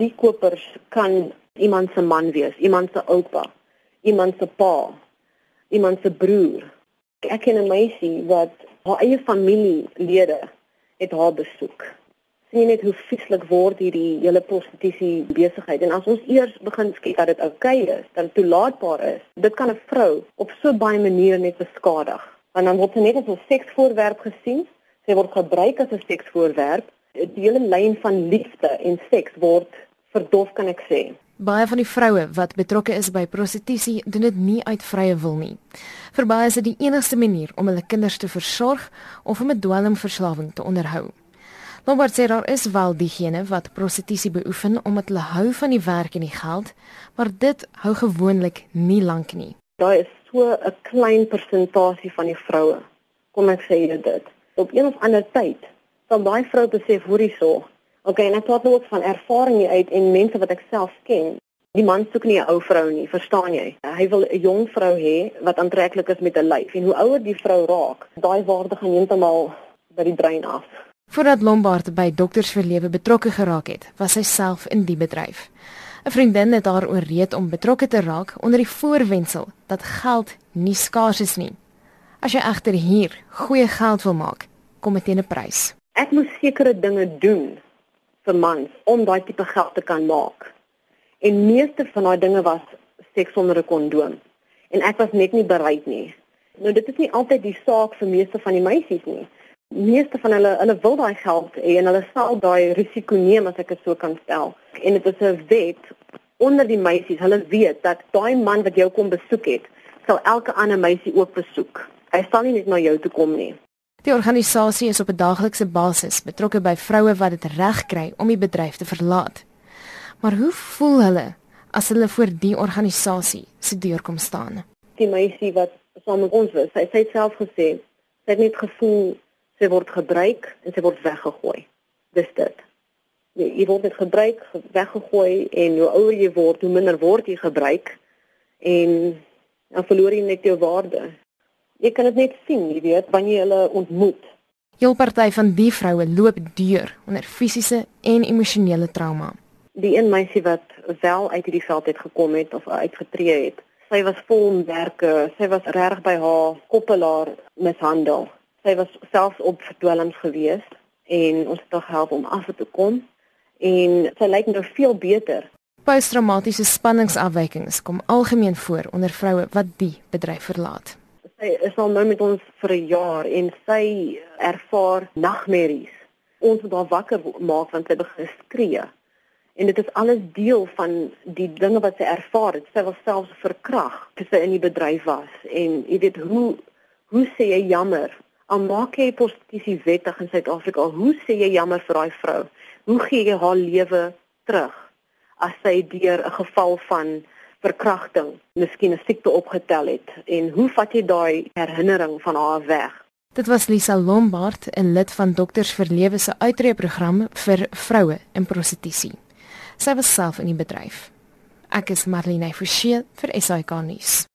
Die kopers kan iemand se man wees, iemand se oupa, iemand se pa, iemand se broer. Ek ken 'n meisie wat haar eie familielede het haar besoek. Sien net hoe vieslik word hierdie hele prostitusie besigheid en as ons eers begin skep dat dit oukei okay is, dit toelaatbaar is, dit kan 'n vrou op so baie maniere net beskadig. Want dan word sy net as 'n seksvoorwerp gesien, sy word gebruik as 'n seksvoorwerp. Die hele lyn van liefde en seks word verdof kan ek sê. Baie van die vroue wat betrokke is by prostitusie doen dit nie uit vrye wil nie. Vir baie is dit die enigste manier om hulle kinders te versorg of om 'n dwelmverslawing te onderhou. Lombard sê daar is wel diegene wat prostitusie beoefen omdat hulle hou van die werk en die geld, maar dit hou gewoonlik nie lank nie. Daar is so 'n klein persentasie van die vroue. Kom ek sê dit. Op een of ander tyd sal daai vrou besef hy sorg Okay, en ek praat nou ook van ervaring hier uit en mense wat ek self ken. Die man soek nie 'n ou vrou nie, verstaan jy? Hy wil 'n jong vrou hê wat aantreklik is met 'n lyf. En hoe ouer die vrou raak, daai waarde gaan heeltemal by die brein af. Voordat Lombard by Dokters vir Lewe betrokke geraak het, was hy self in die bedryf. 'n Vriendin het haar ooreed om betrokke te raak onder die voorwendsel dat geld nie skaars is nie. As jy egter hier goeie geld wil maak, kom dit teen 'n prys. Ek moet sekere dinge doen vir mans om daai tipe geld te kan maak. En meeste van daai dinge was seks sonder 'n kondoom. En ek was net nie bereid nie. Nou dit is nie altyd die saak vir meeste van die meisies nie. Meeste van hulle hulle wil daai geld hê en hulle sal daai risiko neem as ek dit so kan stel. En dit is 'n wet onder die meisies. Hulle weet dat daai man wat jou kom besoek het, sal elke ander meisie ook besoek. Hy sal nie net na jou toe kom nie. Die organisasie is op 'n daaglikse basis betrokke by vroue wat dit reg kry om die bedryf te verlaat. Maar hoe voel hulle as hulle voor die organisasie se deur kom staan? Die meisie wat saam met ons was, sy, sy het self gesê sy het net gevoel sy word gebruik en sy word weggegooi. Dis dit. Nee, jy word net gebruik, weggegooi en hoe ouer jy word, hoe minder word jy gebruik en dan verloor jy net jou waarde jy kan dit net sien, jy weet, wanneer jy hulle ontmoet. Heel party van die vroue loop deur onder fisiese en emosionele trauma. Die een meisie wat wel uit hierdie veld het gekom het of uitgetree het, sy was vol werke, sy was reg by haar koppelaar mishandel. Sy was selfs op verdwelms gewees en ons het haar gehelp om af te kom en sy lyk nou veel beter. Posttraumatiese spanningsafwykings kom algemeen voor onder vroue wat die bedryf verlaat. Sy is al nou met ons vir 'n jaar en sy ervaar nagmerries. Ons moet haar wakker maak want sy begin skree. En dit is alles deel van die dinge wat sy ervaar het. Sy was selfs verkrag toe sy in die bedryf was en jy weet hoe hoe sê jy jammer? Al maak jy prostitusie wettig in Suid-Afrika, hoe sê jy jammer vir daai vrou? Hoe gee jy haar lewe terug as sy deur 'n geval van verkrachting, miskien 'n siekte opgetel het en hoe vat jy daai herinnering van haar weg? Dit was Lisa Lombard, 'n lid van Dokters vir Lewe se uitreëprogram vir vroue in prostitusie. Sy was self in die bedryf. Ek is Marlene Forsie vir SAK nuus.